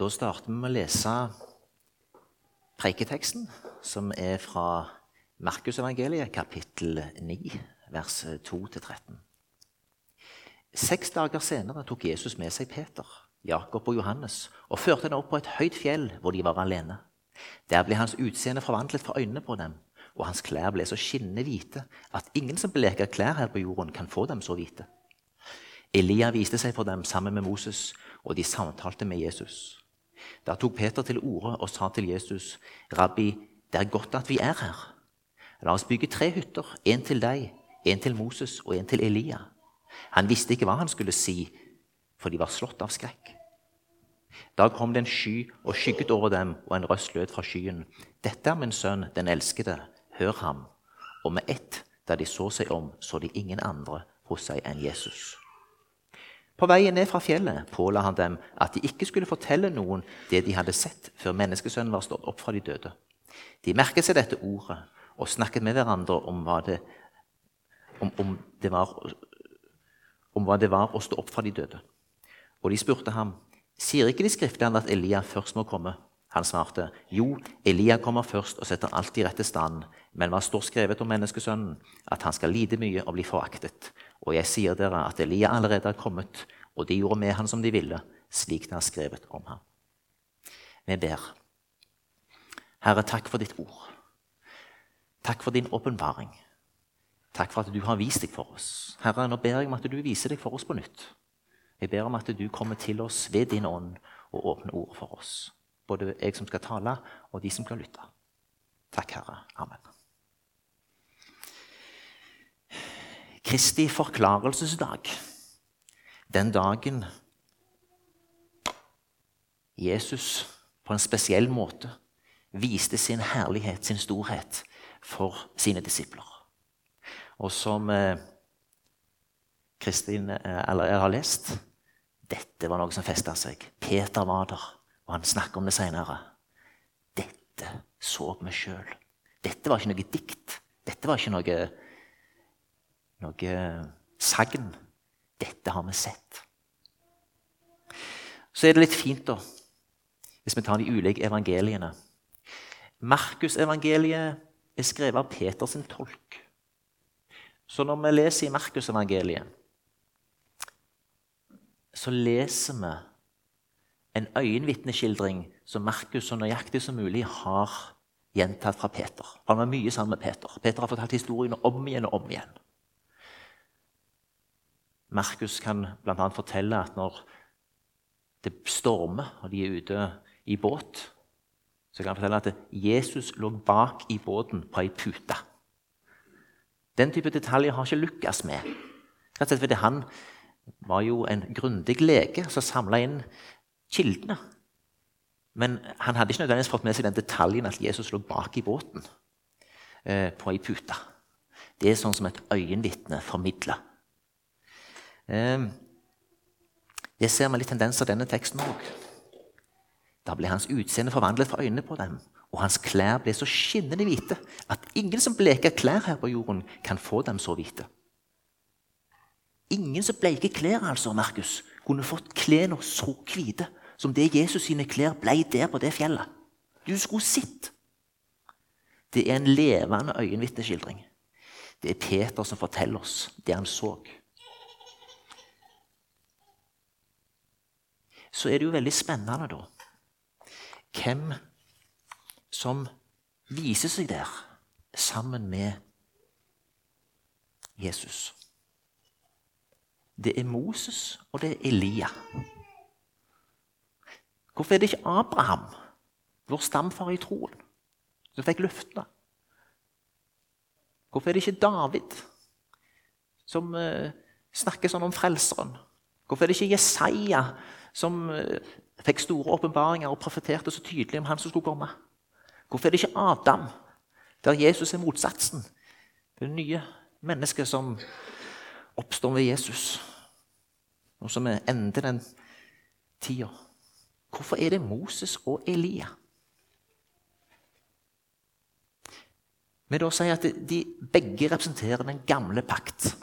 Da starter vi med å lese preiketeksten, som er fra Markusevangeliet, kapittel 9, vers 2-13. Seks dager senere tok Jesus med seg Peter, Jakob og Johannes og førte dem opp på et høyt fjell hvor de var alene. Der ble hans utseende forvandlet for øynene på dem, og hans klær ble så skinnende hvite at ingen som bleker klær her på jorden, kan få dem så hvite. Elia viste seg for dem sammen med Moses, og de samtalte med Jesus. Da tok Peter til orde og sa til Jesus, 'Rabbi, det er godt at vi er her. La oss bygge tre hytter, en til deg, en til Moses og en til Elia.' Han visste ikke hva han skulle si, for de var slått av skrekk. Da kom det en sky og skygget over dem, og en røst lød fra skyen. 'Dette er min sønn, den elskede. Hør ham.' Og med ett, da de så seg om, så de ingen andre hos seg enn Jesus. På veien ned fra fjellet påla han dem at de ikke skulle fortelle noen det de hadde sett før menneskesønnen var stått opp fra de døde. De merket seg dette ordet og snakket med hverandre om hva det, om, om det, var, om hva det var å stå opp fra de døde. Og de spurte ham, sier ikke de skriftene at Elia først må komme? Han svarte, jo, Elia kommer først og setter alt i rette stand, men hva står skrevet om menneskesønnen? At han skal lide mye og bli foraktet. Og jeg sier dere at Elia allerede er kommet, og de gjorde med han som de ville, slik det er skrevet om ham. Vi ber. Herre, takk for ditt ord. Takk for din åpenbaring. Takk for at du har vist deg for oss. Herre, nå ber jeg om at du viser deg for oss på nytt. Jeg ber om at du kommer til oss ved din ånd og åpner ord for oss. Både jeg som skal tale, og de som skal lytte. Takk, Herre. Amen. Kristi forklarelsesdag. Den dagen Jesus på en spesiell måte viste sin herlighet, sin storhet, for sine disipler. Og som eh, Kristin eh, eller jeg har lest Dette var noe som festa seg. Peter var der, og han snakker om det seinere. Dette så vi sjøl. Dette var ikke noe dikt. Dette var ikke noe noe sagn. Dette har vi sett. Så er det litt fint, da, hvis vi tar de ulike evangeliene. Markusevangeliet er skrevet av Peters tolk. Så når vi leser i Markusevangeliet, så leser vi en øyenvitneskildring som Markus så nøyaktig som mulig har gjentatt fra Peter. Han var mye sammen med Peter. Peter har fortalt historiene om igjen og om igjen. Markus kan bl.a. fortelle at når det stormer, og de er ute i båt, så kan han fortelle at Jesus lå bak i båten på ei pute. Den type detaljer har ikke Lukas med. Fordi Han var jo en grundig lege som samla inn kildene. Men han hadde ikke nødvendigvis fått med seg den detaljen at Jesus lå bak i båten eh, på ei pute. Det er sånn som et øyenvitne formidler. Det ser vi litt tendenser av denne teksten òg. Da ble hans utseende forvandlet for øynene på dem, og hans klær ble så skinnende hvite at ingen som bleker klær her på jorden, kan få dem så hvite. Ingen som bleker klær, altså, Markus, kunne fått klærne så hvite som det Jesus sine klær ble der på det fjellet. Du skulle sett. Det er en levende øyenvitneskildring. Det er Peter som forteller oss det han så. Så er det jo veldig spennende, da, hvem som viser seg der sammen med Jesus. Det er Moses, og det er Elia. Hvorfor er det ikke Abraham, vår stamfar i troen, som fikk løftene? Hvorfor er det ikke David, som uh, snakker sånn om Frelseren? Hvorfor er det ikke Jesaja, som eh, fikk store åpenbaringer og profeterte så tydelig om han som skulle komme. Hvorfor er det ikke Adam, der Jesus er motsatsen? Det nye mennesket som oppstår ved Jesus, og som ender den tida. Hvorfor er det Moses og Elia? Vi da sier at de begge representerer den gamle pakt.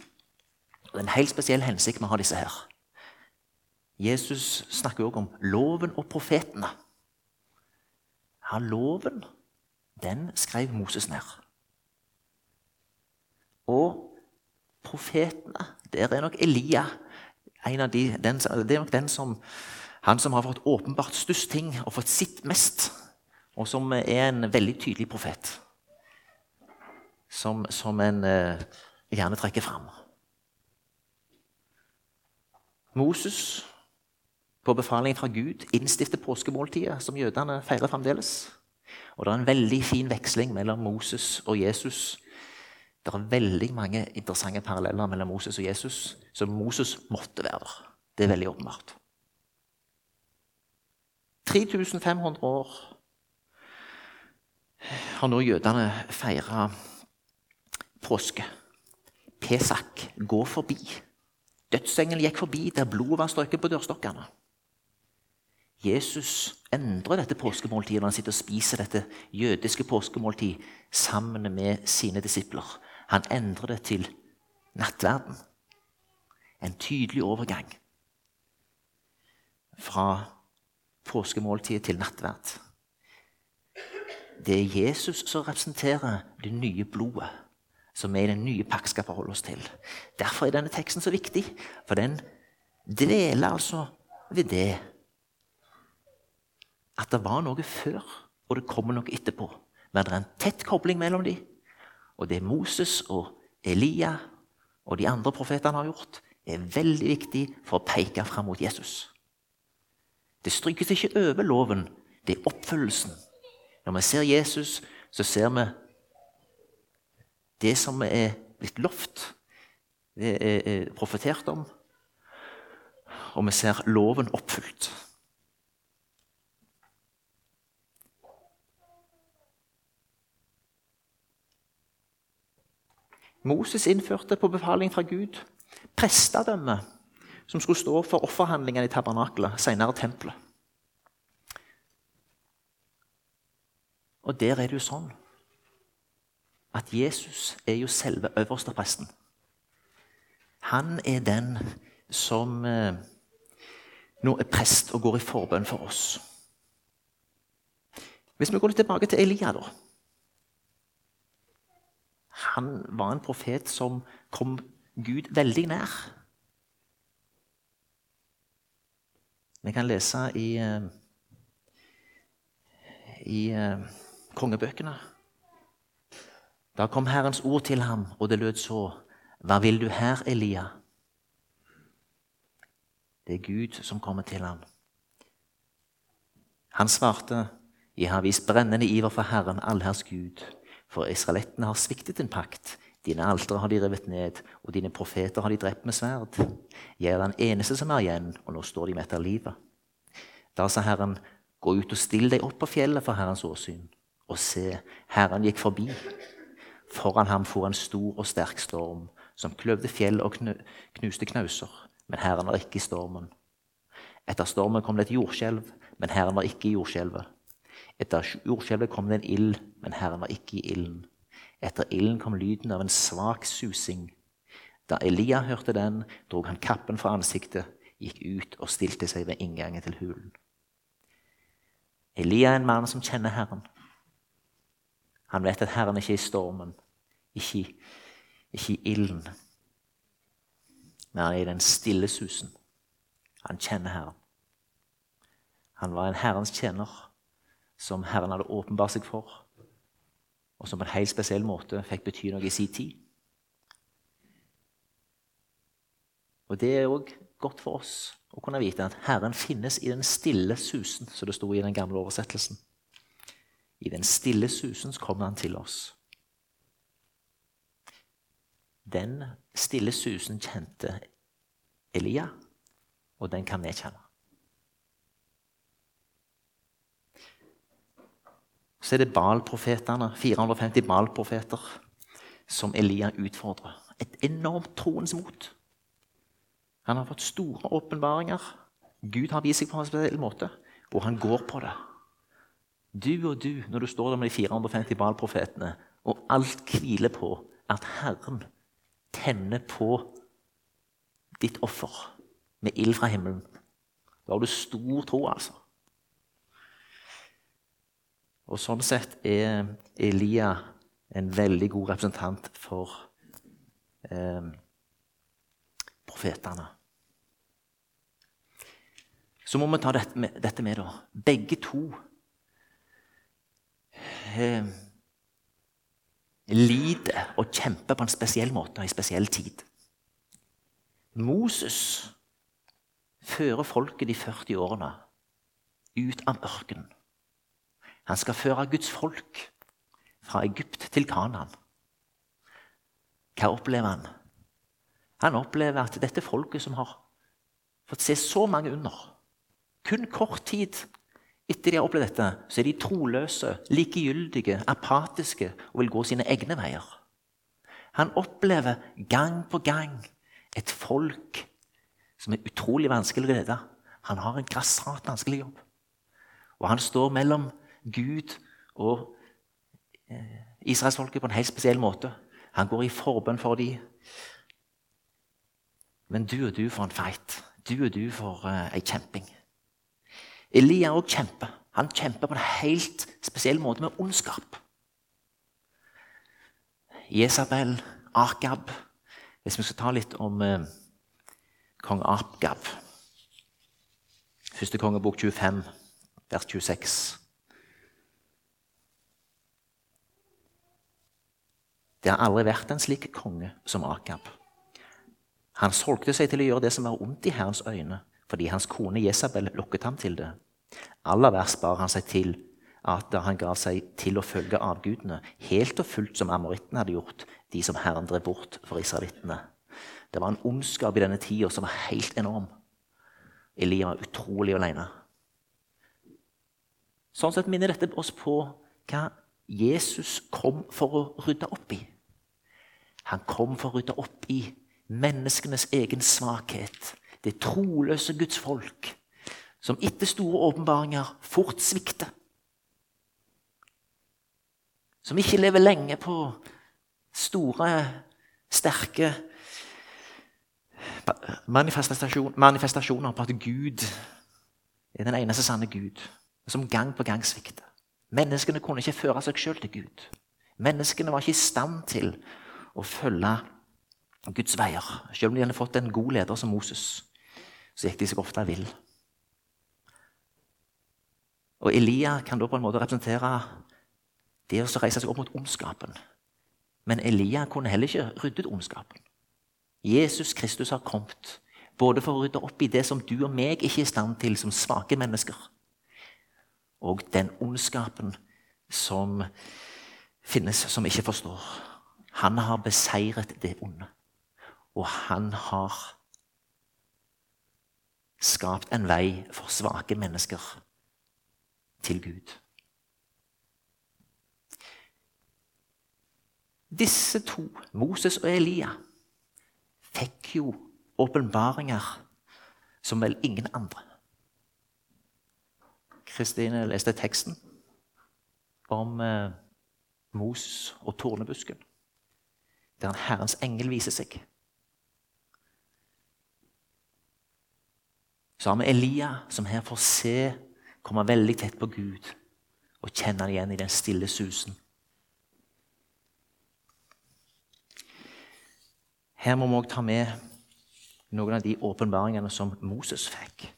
Det er en helt spesiell hensikt med å ha disse her. Jesus snakker også om loven og profetene. Ja, loven, den skrev Moses ned. Og profetene, der er nok Elia en av de, den, Det er nok den som, han som har fått åpenbart størst ting og fått sitt mest, og som er en veldig tydelig profet. Som, som en eh, gjerne trekker fram. Moses på befaling fra Gud innstifter påskemåltidet, som jødene feirer fremdeles. Og det er en veldig fin veksling mellom Moses og Jesus. Det er veldig mange interessante paralleller mellom Moses og Jesus, så Moses måtte være der. Det er veldig åpenbart. 3500 år har nå jødene feira påske. Pesak går forbi. Dødsengelen gikk forbi der blodet var strøket på dørstokkene. Jesus endrer dette påskemåltidet når han sitter og spiser dette jødiske påskemåltid sammen med sine disipler. Han endrer det til nattverden. En tydelig overgang fra påskemåltidet til nattverd. Det er Jesus som representerer det nye blodet som vi i den nye pakt skal forholde oss til. Derfor er denne teksten så viktig, for den dveler altså ved det at det var noe før, og det kommer noe etterpå. Men det er en tett kobling mellom dem. Og det Moses og Elia og de andre profetene har gjort, er veldig viktig for å peke fram mot Jesus. Det strykes ikke over loven, det er oppfyllelsen. Når vi ser Jesus, så ser vi det som er blitt lovt, det er profetert om, og vi ser loven oppfylt. Moses innførte på befaling fra Gud prestedømme som skulle stå for offerhandlingene i tabernakelet, senere tempelet. Og der er det jo sånn at Jesus er jo selve øverstepresten. Han er den som eh, nå er prest og går i forbønn for oss. Hvis vi går litt tilbake til Elia, da. Han var en profet som kom Gud veldig nær. Vi kan lese i, eh, i eh, kongebøkene. Da kom Herrens ord til ham, og det lød så.: Hva vil du her, Elia? Det er Gud som kommer til ham. Han svarte, Jeg har vist brennende iver for Herren, allherrs Gud. For israelittene har sviktet en pakt. Dine altere har de revet ned, og dine profeter har de drept med sverd. Jeg er den eneste som er igjen, og nå står de med etter livet. Da sa Herren, gå ut og still deg opp på fjellet for Herrens åsyn. Og se, Herren gikk forbi. Foran ham for en stor og sterk storm, som kløvde fjell og knuste knauser. Men Herren var ikke i stormen. Etter stormen kom det et jordskjelv, men Herren var ikke i jordskjelvet. Etter jordskjelvet kom det en ild, men Herren var ikke i ilden. Etter ilden kom lyden av en svak susing. Da Elia hørte den, drog han kappen fra ansiktet, gikk ut og stilte seg ved inngangen til hulen. Elia er en mann som kjenner Herren. Han vet at Herren ikke er i stormen, ikke, ikke i ilden, men han er i den stille susen. Han kjenner Herren. Han var en Herrens tjener som Herren hadde åpenbart seg for, og som på en helt spesiell måte fikk bety noe i sin tid. Og Det er òg godt for oss å kunne vite at Herren finnes i den stille susen, som det sto i den gamle oversettelsen. I den stille susen kommer han til oss. Den stille susen kjente Elia, og den kan vi kjenne. Så er det Baal-profetene, 450 Baal-profeter, som Elia utfordrer. Et enormt troens mot. Han har fått store åpenbaringer. Gud har vist seg på en spesiell måte, og han går på det. Du og du, når du står der med de 450 Baal-profetene, og alt hviler på at Herren tenner på ditt offer med ild fra himmelen, Da har du stor tro, altså. Og sånn sett er Elia en veldig god representant for eh, profetene. Så må vi ta dette med, dette med da. Begge to eh, lider og kjemper på en spesiell måte og i spesiell tid. Moses fører folket de 40 årene ut av ørkenen. Han skal føre Guds folk fra Egypt til Kanaan. Hva opplever han? Han opplever at dette folket som har fått se så mange under Kun kort tid etter de har opplevd dette, så er de troløse, likegyldige, apatiske og vil gå sine egne veier. Han opplever gang på gang et folk som er utrolig vanskelig å lede. Han har en grassat vanskelig jobb. Og han står mellom Gud og eh, israelsfolket på en helt spesiell måte. Han går i forbønn for dem. Men du og du får en fight. Du og du får uh, ei kjemping. Elia òg kjemper. Han kjemper på en helt spesiell måte med ondskap. Jesabel, Akab Hvis vi skal ta litt om uh, kong Akab Første kongebok 25, vers 26. Det har aldri vært en slik konge som Akab. Han solgte seg til å gjøre det som var ondt i Herrens øyne, fordi hans kone Jesabel lokket ham til det. Aller verst bar han seg til at han ga seg til å følge avgudene, helt og fullt som amorittene hadde gjort, de som Herren drev bort for israelittene. Det var en ondskap i denne tida som var helt enorm. Elia var utrolig alene. Sånn sett minner dette oss på hva Jesus kom for å rydde opp i. Han kom for å rydde opp i menneskenes egen svakhet. Det troløse Guds folk, som etter store åpenbaringer fort svikter. Som ikke lever lenge på store, sterke manifestasjon, manifestasjoner på at Gud er den eneste sanne Gud, som gang på gang svikter. Menneskene kunne ikke føre seg sjøl til Gud. Menneskene var ikke i stand til å følge Guds veier. Selv om de hadde fått en god leder som Moses, så gikk de seg ofte vill. Og Elia kan da på en måte representere det å reise seg opp mot ondskapen. Men Elia kunne heller ikke ryddet ondskapen. Jesus Kristus har kommet både for å rydde opp i det som du og meg ikke er i stand til som svake mennesker, og den ondskapen som finnes, som ikke forstår. Han har beseiret det onde, og han har skapt en vei for svake mennesker til Gud. Disse to, Moses og Elia, fikk jo åpenbaringer som vel ingen andre. Kristine leste teksten om eh, mos og tornebusken, der en Herrens engel viser seg. Så har vi Elia, som her får se, komme veldig tett på Gud og kjenne han igjen i den stille susen. Her må vi òg ta med noen av de åpenbaringene som Moses fikk.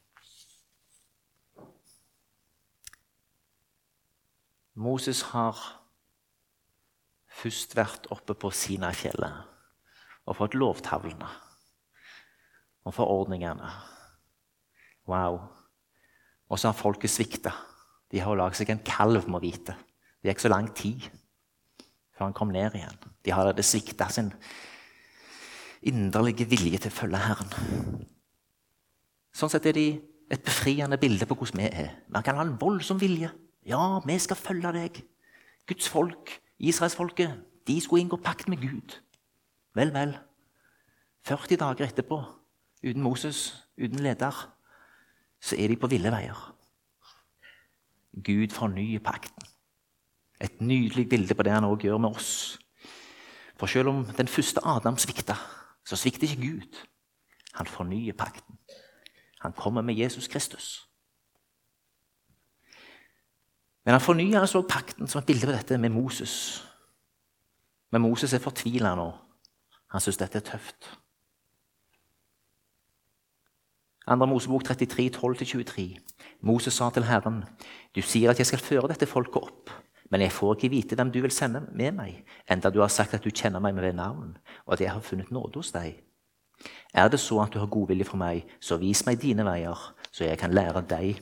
Moses har først vært oppe på Sinai-fjellet og fått lovtavlene og forordningene. Wow. Og så har folket svikta. De har laget seg en kalv, må vite. Det gikk så lang tid før han kom ned igjen. De hadde svikta sin inderlige vilje til å følge Herren. Sånn sett er de et befriende bilde på hvordan vi er. Man kan ha en voldsom vilje ja, vi skal følge deg. Guds folk, israelsfolket, de skulle inngå pakt med Gud. Vel, vel. 40 dager etterpå, uten Moses, uten leder, så er de på ville veier. Gud fornyer pakten. Et nydelig bilde på det han òg gjør med oss. For selv om den første Adam svikta, så svikter ikke Gud. Han fornyer pakten. Han kommer med Jesus Kristus. Men han fornyer altså pakten som et bilde på dette med Moses. Men Moses er fortvila nå. Han syns dette er tøft. Andre Mosebok 33, 12-23. Moses sa til Herren, du sier at jeg skal føre dette folket opp, men jeg får ikke vite hvem du vil sende med meg, enda du har sagt at du kjenner meg med navn, og at jeg har funnet nåde hos deg. Er det så at du har godvilje for meg, så vis meg dine veier, så jeg kan lære deg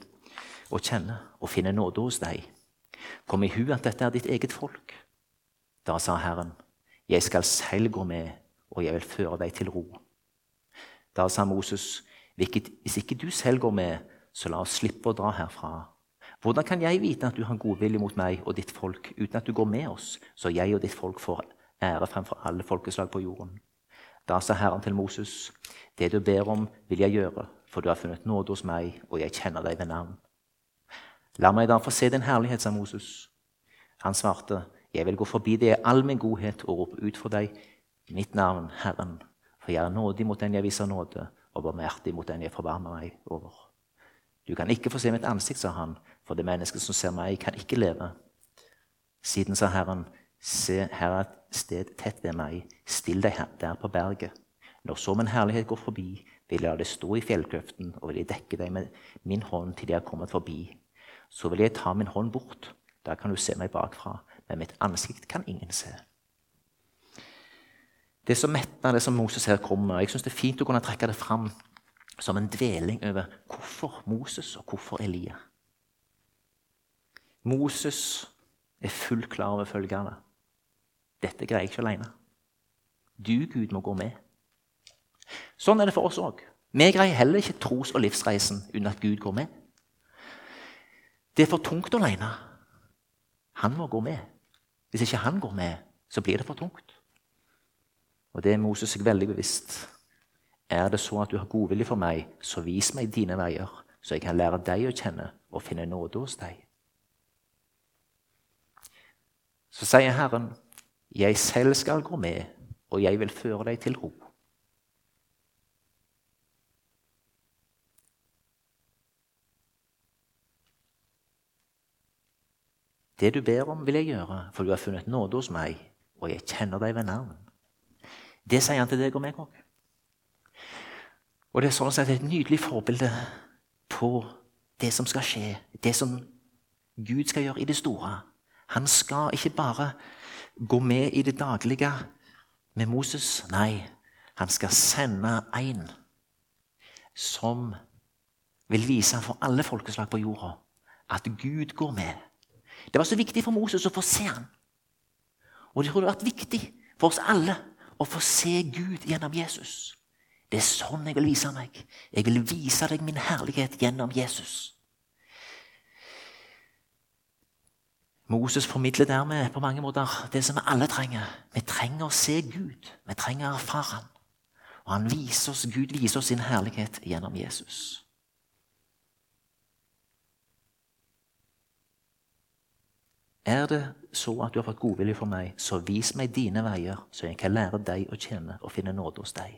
å kjenne og finne nåde hos deg. Kom i hu at dette er ditt eget folk. Da sa Herren, jeg skal selv gå med, og jeg vil føre deg til ro. Da sa Moses, hvis ikke du selv går med, så la oss slippe å dra herfra. Hvordan kan jeg vite at du har godvilje mot meg og ditt folk, uten at du går med oss, så jeg og ditt folk får ære fremfor alle folkeslag på jorden? Da sa Herren til Moses, det du ber om, vil jeg gjøre, for du har funnet nåde hos meg, og jeg kjenner deg ved navn. La meg da få se din herlighet, sa Moses. Han svarte, jeg vil gå forbi deg i all min godhet og rope ut for deg mitt navn, Herren, for jeg er nådig mot den jeg viser nåde, og barmhjertig mot den jeg forbarmer meg over. Du kan ikke få se mitt ansikt, sa han, for det mennesket som ser meg, kan ikke leve. Siden sa Herren, se, her er et sted tett ved meg, still deg der på berget. Når så min herlighet går forbi, vil jeg la det stå i fjellkløften, og vil jeg dekke deg med min hånd til jeg har kommet forbi. Så vil jeg ta min hånd bort, da kan du se meg bakfra, men mitt ansikt kan ingen se. Det som metter det som Moses her kommer Jeg syns det er fint å kunne trekke det fram som en dveling over hvorfor Moses og hvorfor Elia. Moses er fullt klar over følgende. Dette greier jeg ikke alene. Du, Gud, må gå med. Sånn er det for oss òg. Vi greier heller ikke tros- og livsreisen uten at Gud går med. Det er for tungt alene. Han må gå med. Hvis ikke han går med, så blir det for tungt. Og det er Moses seg veldig bevisst. Er det så at du har godvilje for meg, så vis meg dine veier, så jeg kan lære deg å kjenne og finne nåde hos deg. Så sier Herren, jeg selv skal gå med, og jeg vil føre deg til ro. Det du ber om, vil jeg gjøre, for du har funnet nåde hos meg, og jeg kjenner deg ved navn. Det sier han til deg og meg òg. Og det er sånn sett et nydelig forbilde på det som skal skje, det som Gud skal gjøre i det store. Han skal ikke bare gå med i det daglige med Moses. Nei, han skal sende en som vil vise for alle folkeslag på jorda at Gud går med. Det var så viktig for Moses å få se ham. Og det tror det har vært viktig for oss alle å få se Gud gjennom Jesus. Det er sånn jeg vil vise meg. Jeg vil vise deg min herlighet gjennom Jesus. Moses formidler dermed på mange måter det som vi alle trenger. Vi trenger å se Gud. Vi trenger å erfare ham. Og han viser oss, Gud viser oss sin herlighet gjennom Jesus. Er det så at du har fått godvilje for meg, så vis meg dine veier, så jeg kan lære deg å kjenne og finne nåde hos deg.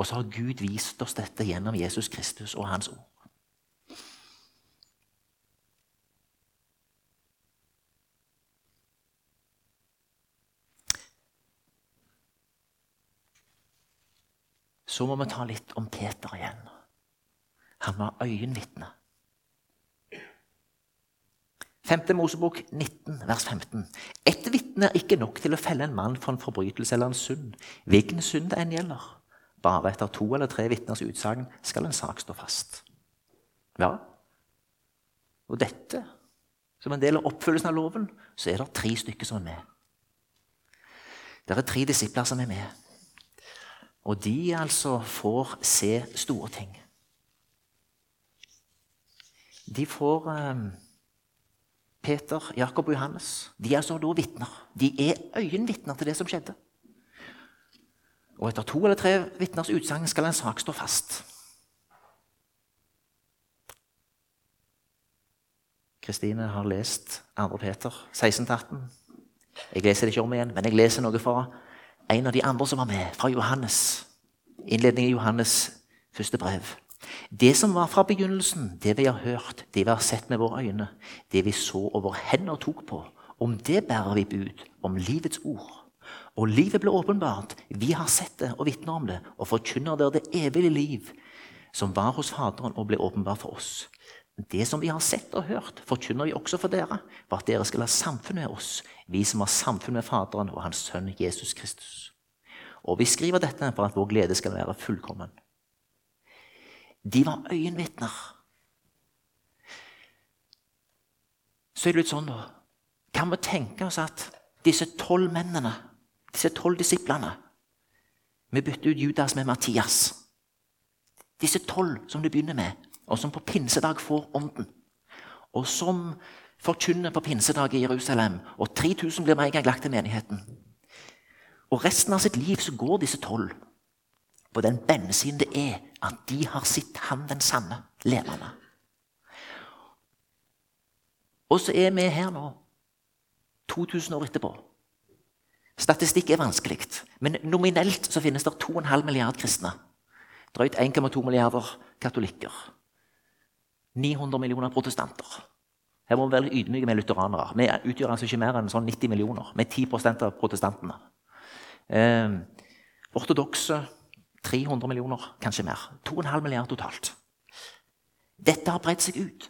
Og så har Gud vist oss dette gjennom Jesus Kristus og Hans ord. Så må vi ta litt om Peter igjen. Han var øyenvitne. 5. Mosebok 19, vers 15. Et vitne er ikke nok til å felle en mann for en forbrytelse eller en synd. Hvilken synd det enn gjelder. Bare etter to eller tre vitners utsagn skal en sak stå fast. Ja, og dette, som en del av oppfyllelsen av loven, så er det tre stykker som er med. Det er tre disipler som er med. Og de altså får se store ting. De får eh, Peter, Jakob og Johannes de er altså da vitner. De er øyenvitner til det som skjedde. Og etter to eller tre vitners utsagn skal en sak stå fast. Kristine har lest 2. Peter 16-18. Jeg leser det ikke om igjen, men jeg leser noe fra en av de andre som var med, fra Johannes. Innledningen i Johannes' første brev. Det som var fra begynnelsen, det vi har hørt, det vi har sett med våre øyne, det vi så og våre hender tok på, om det bærer vi bud, om livets ord. Og livet ble åpenbart. Vi har sett det og vitner om det, og forkynner dere det evige liv som var hos Faderen og ble åpenbart for oss. Det som vi har sett og hørt, forkynner vi også for dere, for at dere skal ha samfunn med oss, vi som har samfunn med Faderen og Hans Sønn Jesus Kristus. Og vi skriver dette for at vår glede skal være fullkommen. De var øyenvitner. Så er det litt sånn, da Kan vi tenke oss at disse tolv mennene, disse tolv disiplene Vi bytter ut Judas med Mattias. Disse tolv som det begynner med, og som på pinsedag får Ånden. Og som forkynner på pinsedag i Jerusalem. Og 3000 blir med en gang lagt til menigheten. Og resten av sitt liv så går disse tolv på den bensin det er at de har sett Han den sanne, levende. Og så er vi her nå, 2000 år etterpå. Statistikk er vanskelig, men nominelt så finnes det 2,5 milliard kristne. Drøyt 1,2 milliarder katolikker. 900 millioner protestanter. Her må vi være ydmyke med lutheranere. Vi utgjør altså ikke mer enn sånn 90 millioner. med 10 av protestantene. Eh, ortodokse 300 millioner, kanskje mer. 2,5 milliarder totalt. Dette har bredt seg ut.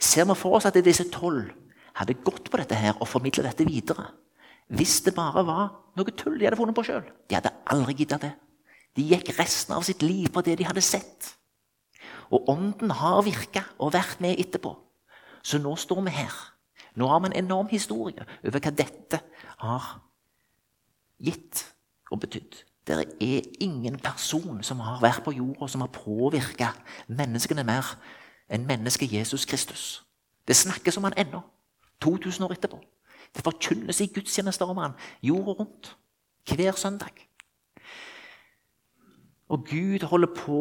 Ser vi for oss at disse tolv hadde gått på dette her og formidla dette videre hvis det bare var noe tull de hadde funnet på sjøl? De hadde aldri gidda det. De gikk resten av sitt liv på det de hadde sett. Og Ånden har virka og vært med etterpå. Så nå står vi her. Nå har vi en enorm historie over hva dette har gitt og betydd. Det er ingen person som har vært på jorda som har påvirka menneskene mer enn mennesket Jesus Kristus. Det snakkes om han ennå, 2000 år etterpå. Det forkynnes i gudstjenester om han jorda rundt hver søndag. Og Gud holder på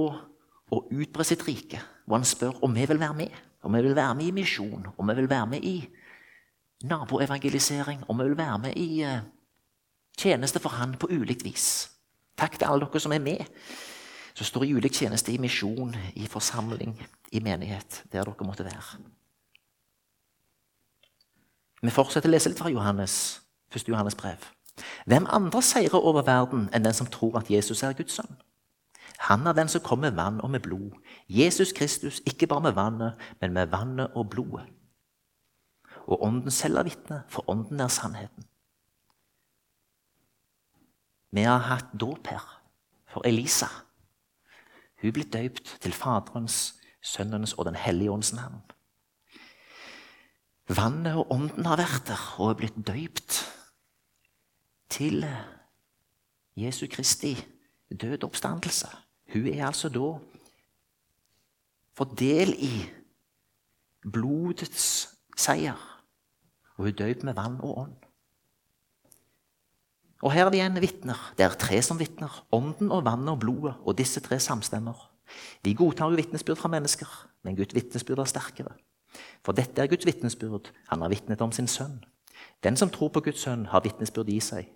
å utbre sitt rike, og han spør om vi vil være med. Om vi vil være med i misjon, om vi vil være med i naboevangelisering, om vi vil være med i eh, tjeneste for han på ulikt vis. Takk til alle dere som er med, som står i ulik tjeneste i misjon, i forsamling, i menighet, der dere måtte være. Vi fortsetter å lese litt fra Johannes, 1. Johannes brev. Hvem andre seirer over verden enn den som tror at Jesus er Guds sønn? Han er den som kom med vann og med blod. Jesus Kristus, ikke bare med vannet, men med vannet og blodet. Og Ånden selv er vitne, for Ånden er sannheten. Vi har hatt dåp her for Elisa. Hun ble døypt til Faderens, Sønnens og Den hellige ånds navn. Vannet og Ånden har vært der og er blitt døypt til Jesu Kristi død oppstandelse. Hun er altså da fått del i blodets seier. Og hun er døpt med vann og ånd. Og her er det igjen vitner. Det er tre som vitner. Ånden og vannet og blodet. Og disse tre samstemmer. Vi godtar jo vitnesbyrd fra mennesker, men Guds vitnesbyrd er sterkere. For dette er Guds vitnesbyrd. Han har vitnet om sin sønn. Den som tror på Guds sønn, har vitnesbyrd i seg.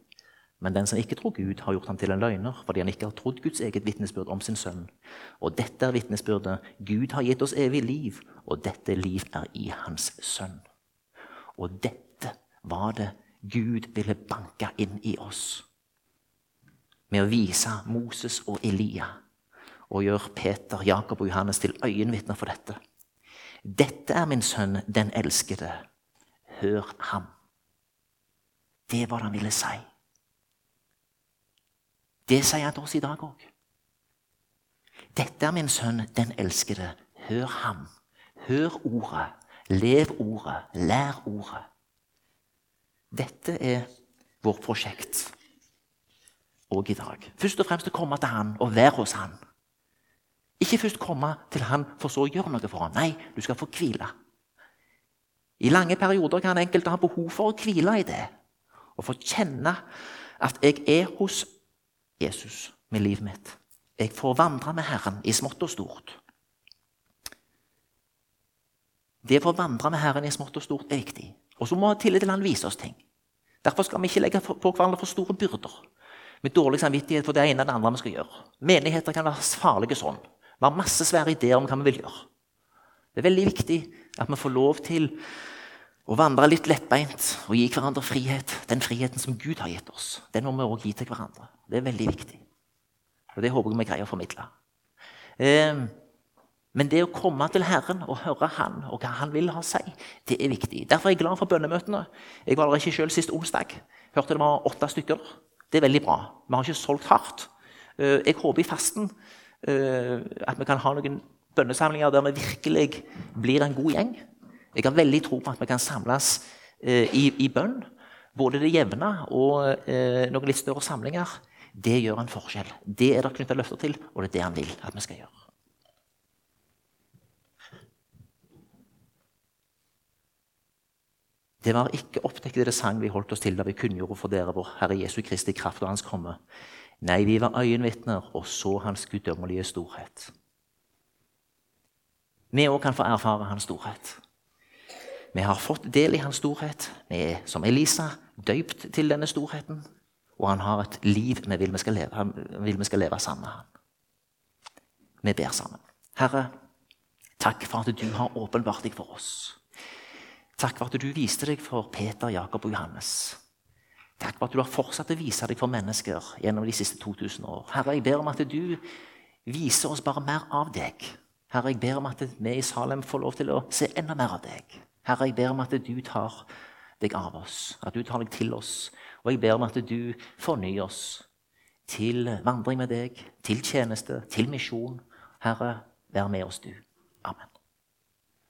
Men den som ikke tror Gud, har gjort ham til en løgner fordi han ikke har trodd Guds eget vitnesbyrd om sin sønn. Og dette er vitnesbyrdet. Gud har gitt oss evig liv, og dette liv er i hans sønn. Og dette var det Gud ville banke inn i oss med å vise Moses og Elia og gjøre Peter, Jakob og Johannes til øyenvitner for dette. Dette er min sønn, den elskede. Hør ham. Det var det han ville si. Det sier han til oss i dag òg. Dette er min sønn, den elskede. Hør ham. Hør ordet. Lev ordet. Lær ordet. Dette er vårt prosjekt òg i dag. Først og fremst å komme til han og være hos han. Ikke først komme til han for så å gjøre noe for han. Nei, du skal få hvile. I lange perioder kan enkelte ha behov for å hvile i det. Og få kjenne at jeg er hos Jesus med livet mitt. Jeg får vandre med Herren i smått og stort. Det å få vandre med Herren i smått og stort er viktig. Og så må tillit til Han vise oss ting. Derfor skal vi ikke legge på hverandre for store byrder med dårlig samvittighet for det ene og det andre vi skal gjøre. Menigheter kan være farlige sånn. Vi har masse svære ideer om hva vi vil gjøre. Det er veldig viktig at vi får lov til å vandre litt lettbeint og gi hverandre frihet. Den friheten som Gud har gitt oss, den må vi òg gi til hverandre. Det er veldig viktig. Og det håper jeg vi greier å formidle. Eh, men det å komme til Herren og høre Han og hva Han vil ha å si, det er viktig. Derfor er jeg glad for bønnemøtene. Jeg var der ikke selv sist onsdag. Hørte det var åtte stykker. Det er veldig bra. Vi har ikke solgt hardt. Eh, jeg håper i fasten eh, at vi kan ha noen bønnesamlinger der vi virkelig blir en god gjeng. Jeg har veldig tro på at vi kan samles eh, i, i bønn. Både det jevne og noen litt større samlinger. Det gjør en forskjell. Det er det knytta løfter til, og det er det han vil at vi skal gjøre. Det var ikke oppdekket det sang vi holdt oss til da vi kunngjorde for dere vår Herre Jesu Kristi kraft og Hans komme. Nei, vi var øyenvitner og så Hans guddommelige storhet. Vi òg kan få erfare Hans storhet. Vi har fått del i Hans storhet. Vi er, som Elisa, døypt til denne storheten. Og han har et liv vi vil vi skal leve, vil vi skal leve sammen med han. Vi ber sammen. Herre, takk for at du har åpenbart deg for oss. Takk for at du viste deg for Peter, Jakob og Johannes. Takk for at du har fortsatt å vise deg for mennesker gjennom de siste 2000 år. Herre, jeg ber om at du viser oss bare mer av deg. Herre, jeg ber om at vi i Salem får lov til å se enda mer av deg. Herre, jeg ber om at du tar deg av oss, at du tar deg til oss. Og jeg ber om at du fornyer oss til vandring med deg, til tjeneste, til misjon. Herre, vær med oss, du.